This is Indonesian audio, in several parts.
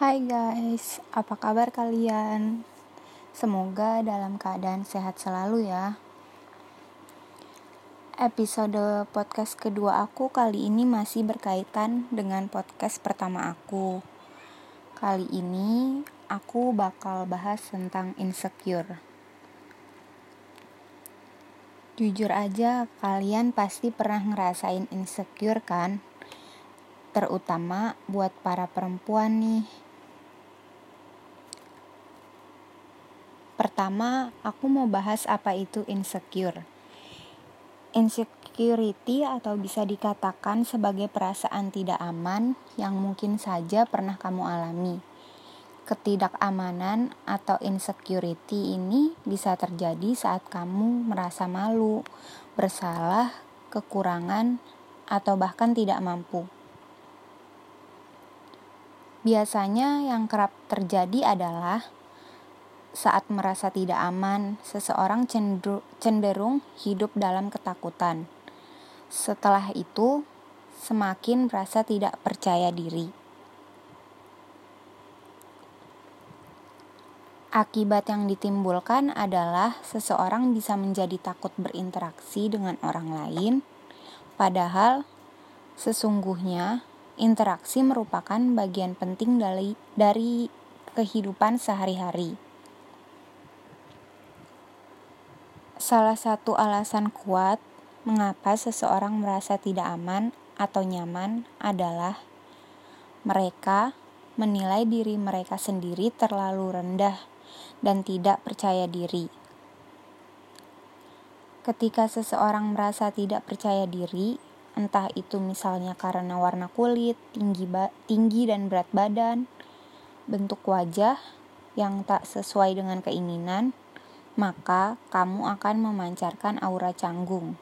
Hai guys, apa kabar kalian? Semoga dalam keadaan sehat selalu ya. Episode podcast kedua aku kali ini masih berkaitan dengan podcast pertama aku. Kali ini aku bakal bahas tentang insecure. Jujur aja, kalian pasti pernah ngerasain insecure kan? Terutama buat para perempuan nih Pertama, aku mau bahas apa itu insecure. Insecurity atau bisa dikatakan sebagai perasaan tidak aman yang mungkin saja pernah kamu alami. Ketidakamanan atau insecurity ini bisa terjadi saat kamu merasa malu, bersalah, kekurangan, atau bahkan tidak mampu. Biasanya yang kerap terjadi adalah saat merasa tidak aman, seseorang cenderung hidup dalam ketakutan. Setelah itu, semakin merasa tidak percaya diri. Akibat yang ditimbulkan adalah seseorang bisa menjadi takut berinteraksi dengan orang lain, padahal sesungguhnya interaksi merupakan bagian penting dari, dari kehidupan sehari-hari. Salah satu alasan kuat mengapa seseorang merasa tidak aman atau nyaman adalah mereka menilai diri mereka sendiri terlalu rendah dan tidak percaya diri. Ketika seseorang merasa tidak percaya diri, entah itu misalnya karena warna kulit, tinggi, tinggi dan berat badan, bentuk wajah yang tak sesuai dengan keinginan, maka kamu akan memancarkan aura canggung.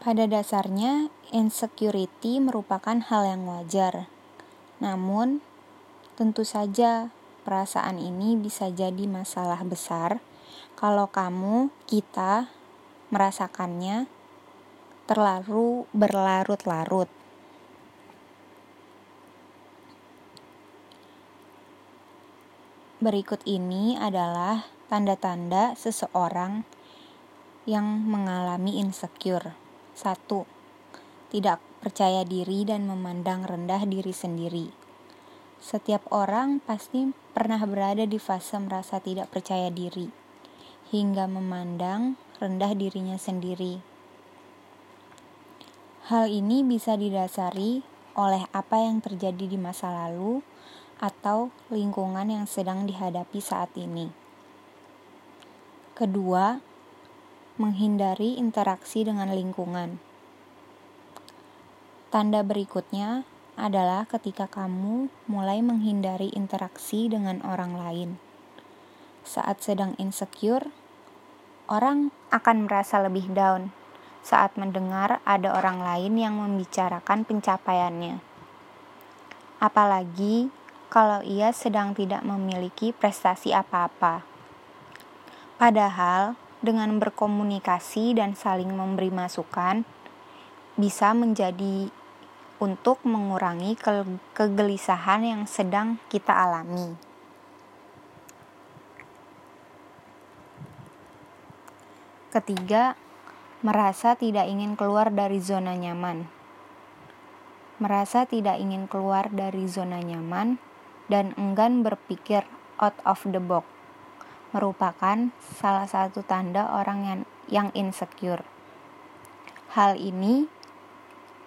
Pada dasarnya, insecurity merupakan hal yang wajar. Namun, tentu saja perasaan ini bisa jadi masalah besar kalau kamu, kita, merasakannya terlalu berlarut-larut. Berikut ini adalah tanda-tanda seseorang yang mengalami insecure. 1. Tidak percaya diri dan memandang rendah diri sendiri. Setiap orang pasti pernah berada di fase merasa tidak percaya diri hingga memandang rendah dirinya sendiri. Hal ini bisa didasari oleh apa yang terjadi di masa lalu atau lingkungan yang sedang dihadapi saat ini. Kedua, menghindari interaksi dengan lingkungan. Tanda berikutnya adalah ketika kamu mulai menghindari interaksi dengan orang lain. Saat sedang insecure, orang akan merasa lebih down saat mendengar ada orang lain yang membicarakan pencapaiannya. Apalagi kalau ia sedang tidak memiliki prestasi apa-apa. Padahal, dengan berkomunikasi dan saling memberi masukan, bisa menjadi untuk mengurangi ke kegelisahan yang sedang kita alami. Ketiga, merasa tidak ingin keluar dari zona nyaman. Merasa tidak ingin keluar dari zona nyaman dan enggan berpikir out of the box merupakan salah satu tanda orang yang, yang insecure. Hal ini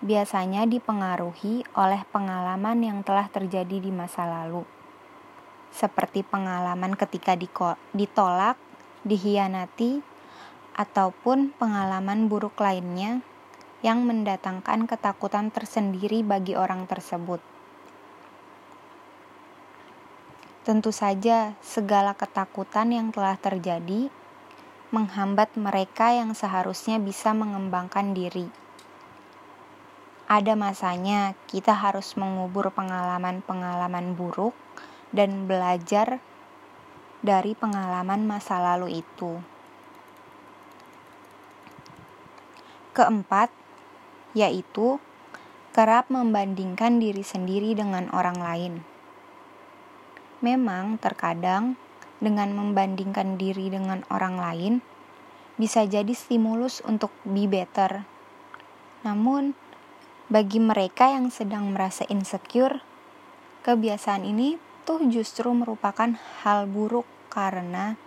biasanya dipengaruhi oleh pengalaman yang telah terjadi di masa lalu, seperti pengalaman ketika ditolak, dihianati, ataupun pengalaman buruk lainnya yang mendatangkan ketakutan tersendiri bagi orang tersebut. Tentu saja, segala ketakutan yang telah terjadi menghambat mereka yang seharusnya bisa mengembangkan diri. Ada masanya kita harus mengubur pengalaman-pengalaman buruk dan belajar dari pengalaman masa lalu itu. Keempat, yaitu kerap membandingkan diri sendiri dengan orang lain. Memang, terkadang dengan membandingkan diri dengan orang lain bisa jadi stimulus untuk be better. Namun, bagi mereka yang sedang merasa insecure, kebiasaan ini tuh justru merupakan hal buruk karena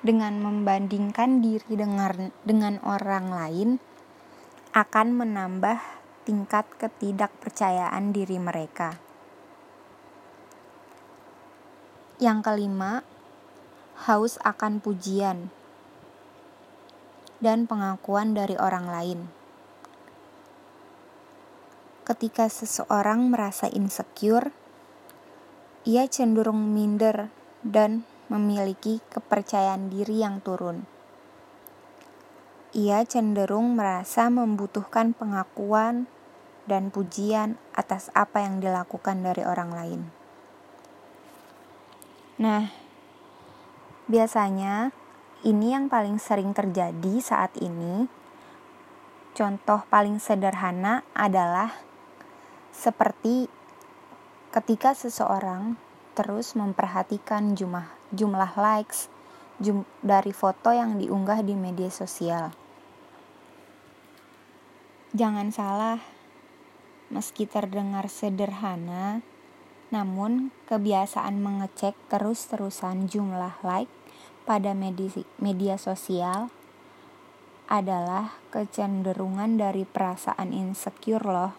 dengan membandingkan diri dengan dengan orang lain akan menambah tingkat ketidakpercayaan diri mereka. Yang kelima, haus akan pujian dan pengakuan dari orang lain. Ketika seseorang merasa insecure, ia cenderung minder dan memiliki kepercayaan diri yang turun. Ia cenderung merasa membutuhkan pengakuan dan pujian atas apa yang dilakukan dari orang lain. Nah, biasanya ini yang paling sering terjadi saat ini. Contoh paling sederhana adalah seperti ketika seseorang terus memperhatikan jumlah jumlah likes jum, dari foto yang diunggah di media sosial. Jangan salah, meski terdengar sederhana, namun kebiasaan mengecek terus-terusan jumlah like pada media, sosial adalah kecenderungan dari perasaan insecure loh.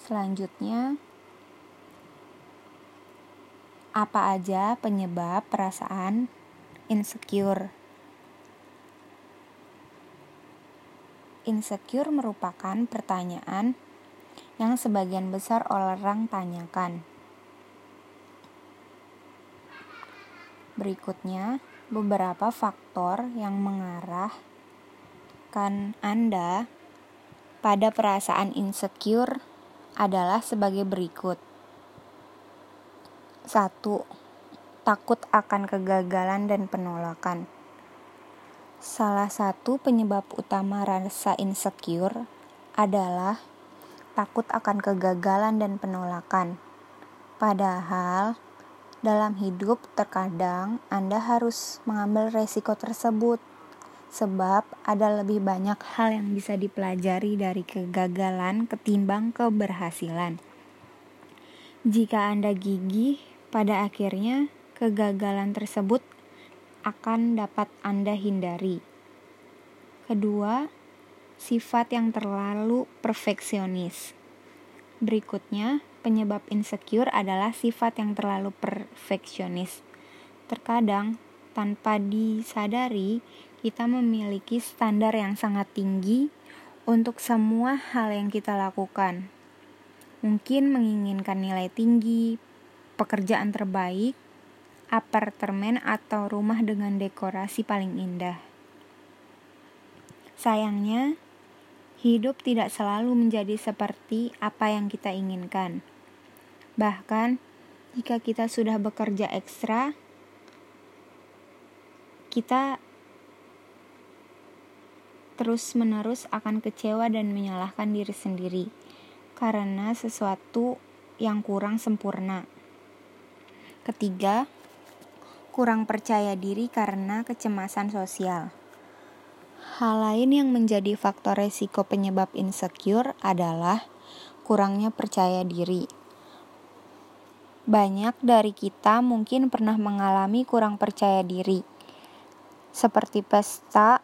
Selanjutnya, apa aja penyebab perasaan insecure? Insecure merupakan pertanyaan yang sebagian besar orang tanyakan. Berikutnya, beberapa faktor yang mengarahkan Anda pada perasaan insecure adalah sebagai berikut. 1. Takut akan kegagalan dan penolakan. Salah satu penyebab utama rasa insecure adalah takut akan kegagalan dan penolakan. Padahal, dalam hidup terkadang Anda harus mengambil resiko tersebut, sebab ada lebih banyak hal yang bisa dipelajari dari kegagalan ketimbang keberhasilan. Jika Anda gigih pada akhirnya, kegagalan tersebut akan dapat Anda hindari. Kedua, sifat yang terlalu perfeksionis. Berikutnya, penyebab insecure adalah sifat yang terlalu perfeksionis. Terkadang, tanpa disadari, kita memiliki standar yang sangat tinggi untuk semua hal yang kita lakukan. Mungkin menginginkan nilai tinggi, pekerjaan terbaik, apartemen atau rumah dengan dekorasi paling indah. Sayangnya, hidup tidak selalu menjadi seperti apa yang kita inginkan. Bahkan, jika kita sudah bekerja ekstra, kita terus-menerus akan kecewa dan menyalahkan diri sendiri karena sesuatu yang kurang sempurna. Ketiga, kurang percaya diri karena kecemasan sosial. Hal lain yang menjadi faktor resiko penyebab insecure adalah kurangnya percaya diri. Banyak dari kita mungkin pernah mengalami kurang percaya diri, seperti pesta,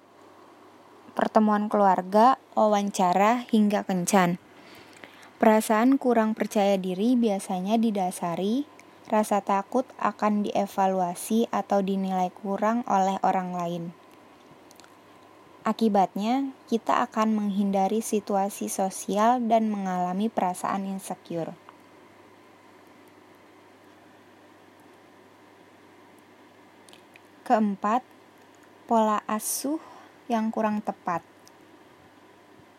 pertemuan keluarga, wawancara, hingga kencan. Perasaan kurang percaya diri biasanya didasari rasa takut akan dievaluasi atau dinilai kurang oleh orang lain. Akibatnya, kita akan menghindari situasi sosial dan mengalami perasaan insecure. Keempat, pola asuh yang kurang tepat.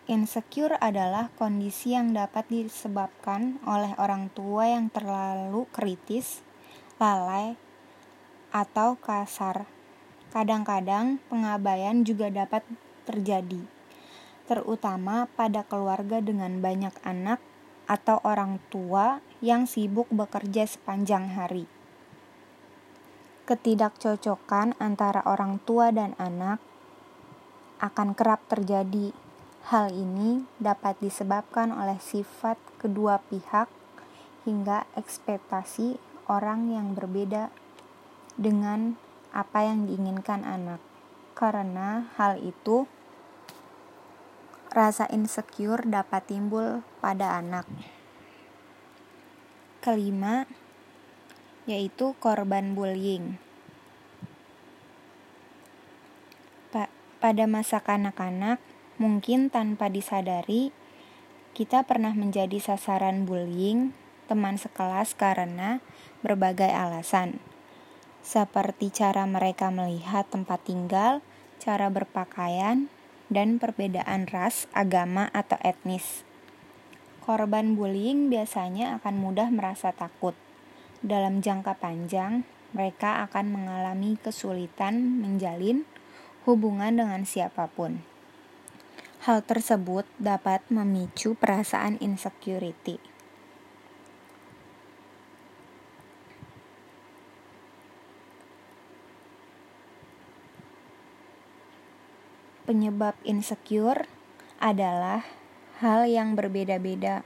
Insecure adalah kondisi yang dapat disebabkan oleh orang tua yang terlalu kritis, lalai, atau kasar. Kadang-kadang pengabaian juga dapat terjadi. terutama pada keluarga dengan banyak anak atau orang tua yang sibuk bekerja sepanjang hari. Ketidakcocokan antara orang tua dan anak akan kerap terjadi. Hal ini dapat disebabkan oleh sifat kedua pihak hingga ekspektasi orang yang berbeda dengan apa yang diinginkan anak. Karena hal itu rasa insecure dapat timbul pada anak. Kelima, yaitu korban bullying. Pa pada masa kanak-kanak, mungkin tanpa disadari, kita pernah menjadi sasaran bullying teman sekelas karena berbagai alasan, seperti cara mereka melihat tempat tinggal, cara berpakaian, dan perbedaan ras, agama, atau etnis. Korban bullying biasanya akan mudah merasa takut dalam jangka panjang, mereka akan mengalami kesulitan menjalin hubungan dengan siapa pun. Hal tersebut dapat memicu perasaan insecurity. Penyebab insecure adalah hal yang berbeda-beda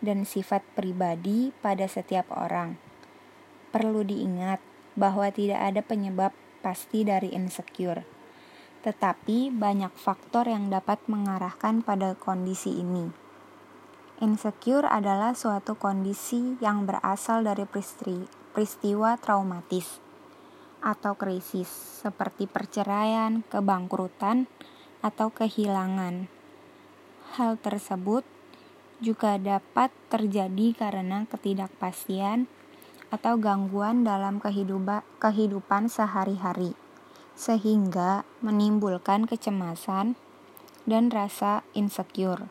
dan sifat pribadi pada setiap orang. Perlu diingat bahwa tidak ada penyebab pasti dari insecure, tetapi banyak faktor yang dapat mengarahkan pada kondisi ini. Insecure adalah suatu kondisi yang berasal dari peristiwa traumatis atau krisis, seperti perceraian, kebangkrutan, atau kehilangan. Hal tersebut juga dapat terjadi karena ketidakpastian atau gangguan dalam kehidupan sehari-hari, sehingga menimbulkan kecemasan dan rasa insecure.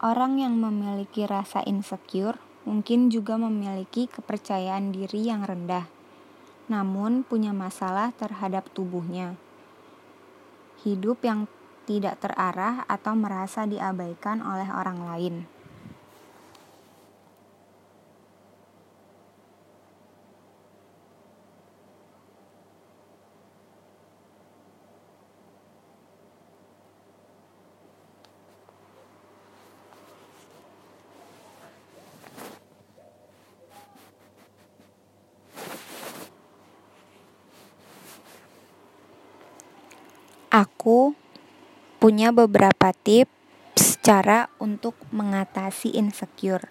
Orang yang memiliki rasa insecure mungkin juga memiliki kepercayaan diri yang rendah, namun punya masalah terhadap tubuhnya. Hidup yang tidak terarah atau merasa diabaikan oleh orang lain. Aku punya beberapa tips cara untuk mengatasi insecure.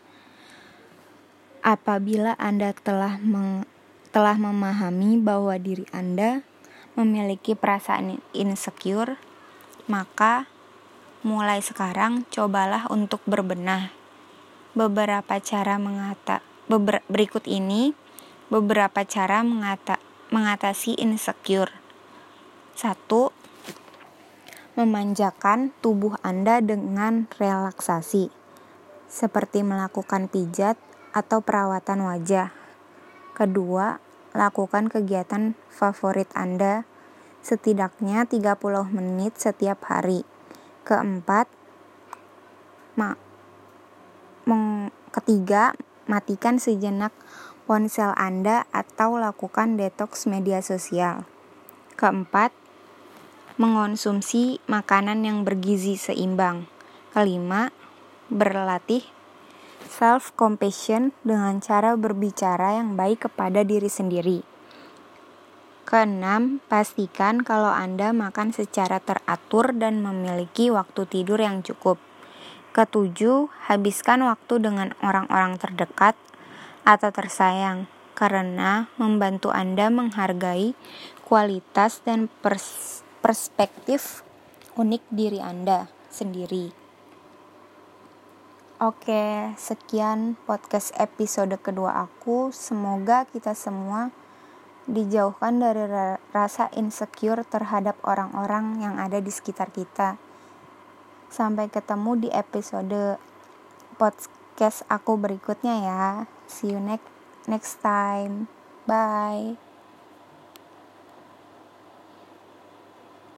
Apabila Anda telah meng, telah memahami bahwa diri Anda memiliki perasaan insecure, maka mulai sekarang cobalah untuk berbenah. Beberapa cara mengata beber, berikut ini beberapa cara mengata, mengatasi insecure. Satu, memanjakan tubuh Anda dengan relaksasi, seperti melakukan pijat atau perawatan wajah. Kedua, lakukan kegiatan favorit Anda setidaknya 30 menit setiap hari. Keempat, ma ketiga, matikan sejenak ponsel Anda atau lakukan detox media sosial. Keempat, mengonsumsi makanan yang bergizi seimbang. Kelima, berlatih self compassion dengan cara berbicara yang baik kepada diri sendiri. Keenam, pastikan kalau Anda makan secara teratur dan memiliki waktu tidur yang cukup. Ketujuh, habiskan waktu dengan orang-orang terdekat atau tersayang karena membantu Anda menghargai kualitas dan pers perspektif unik diri Anda sendiri. Oke, sekian podcast episode kedua aku. Semoga kita semua dijauhkan dari rasa insecure terhadap orang-orang yang ada di sekitar kita. Sampai ketemu di episode podcast aku berikutnya ya. See you next next time. Bye.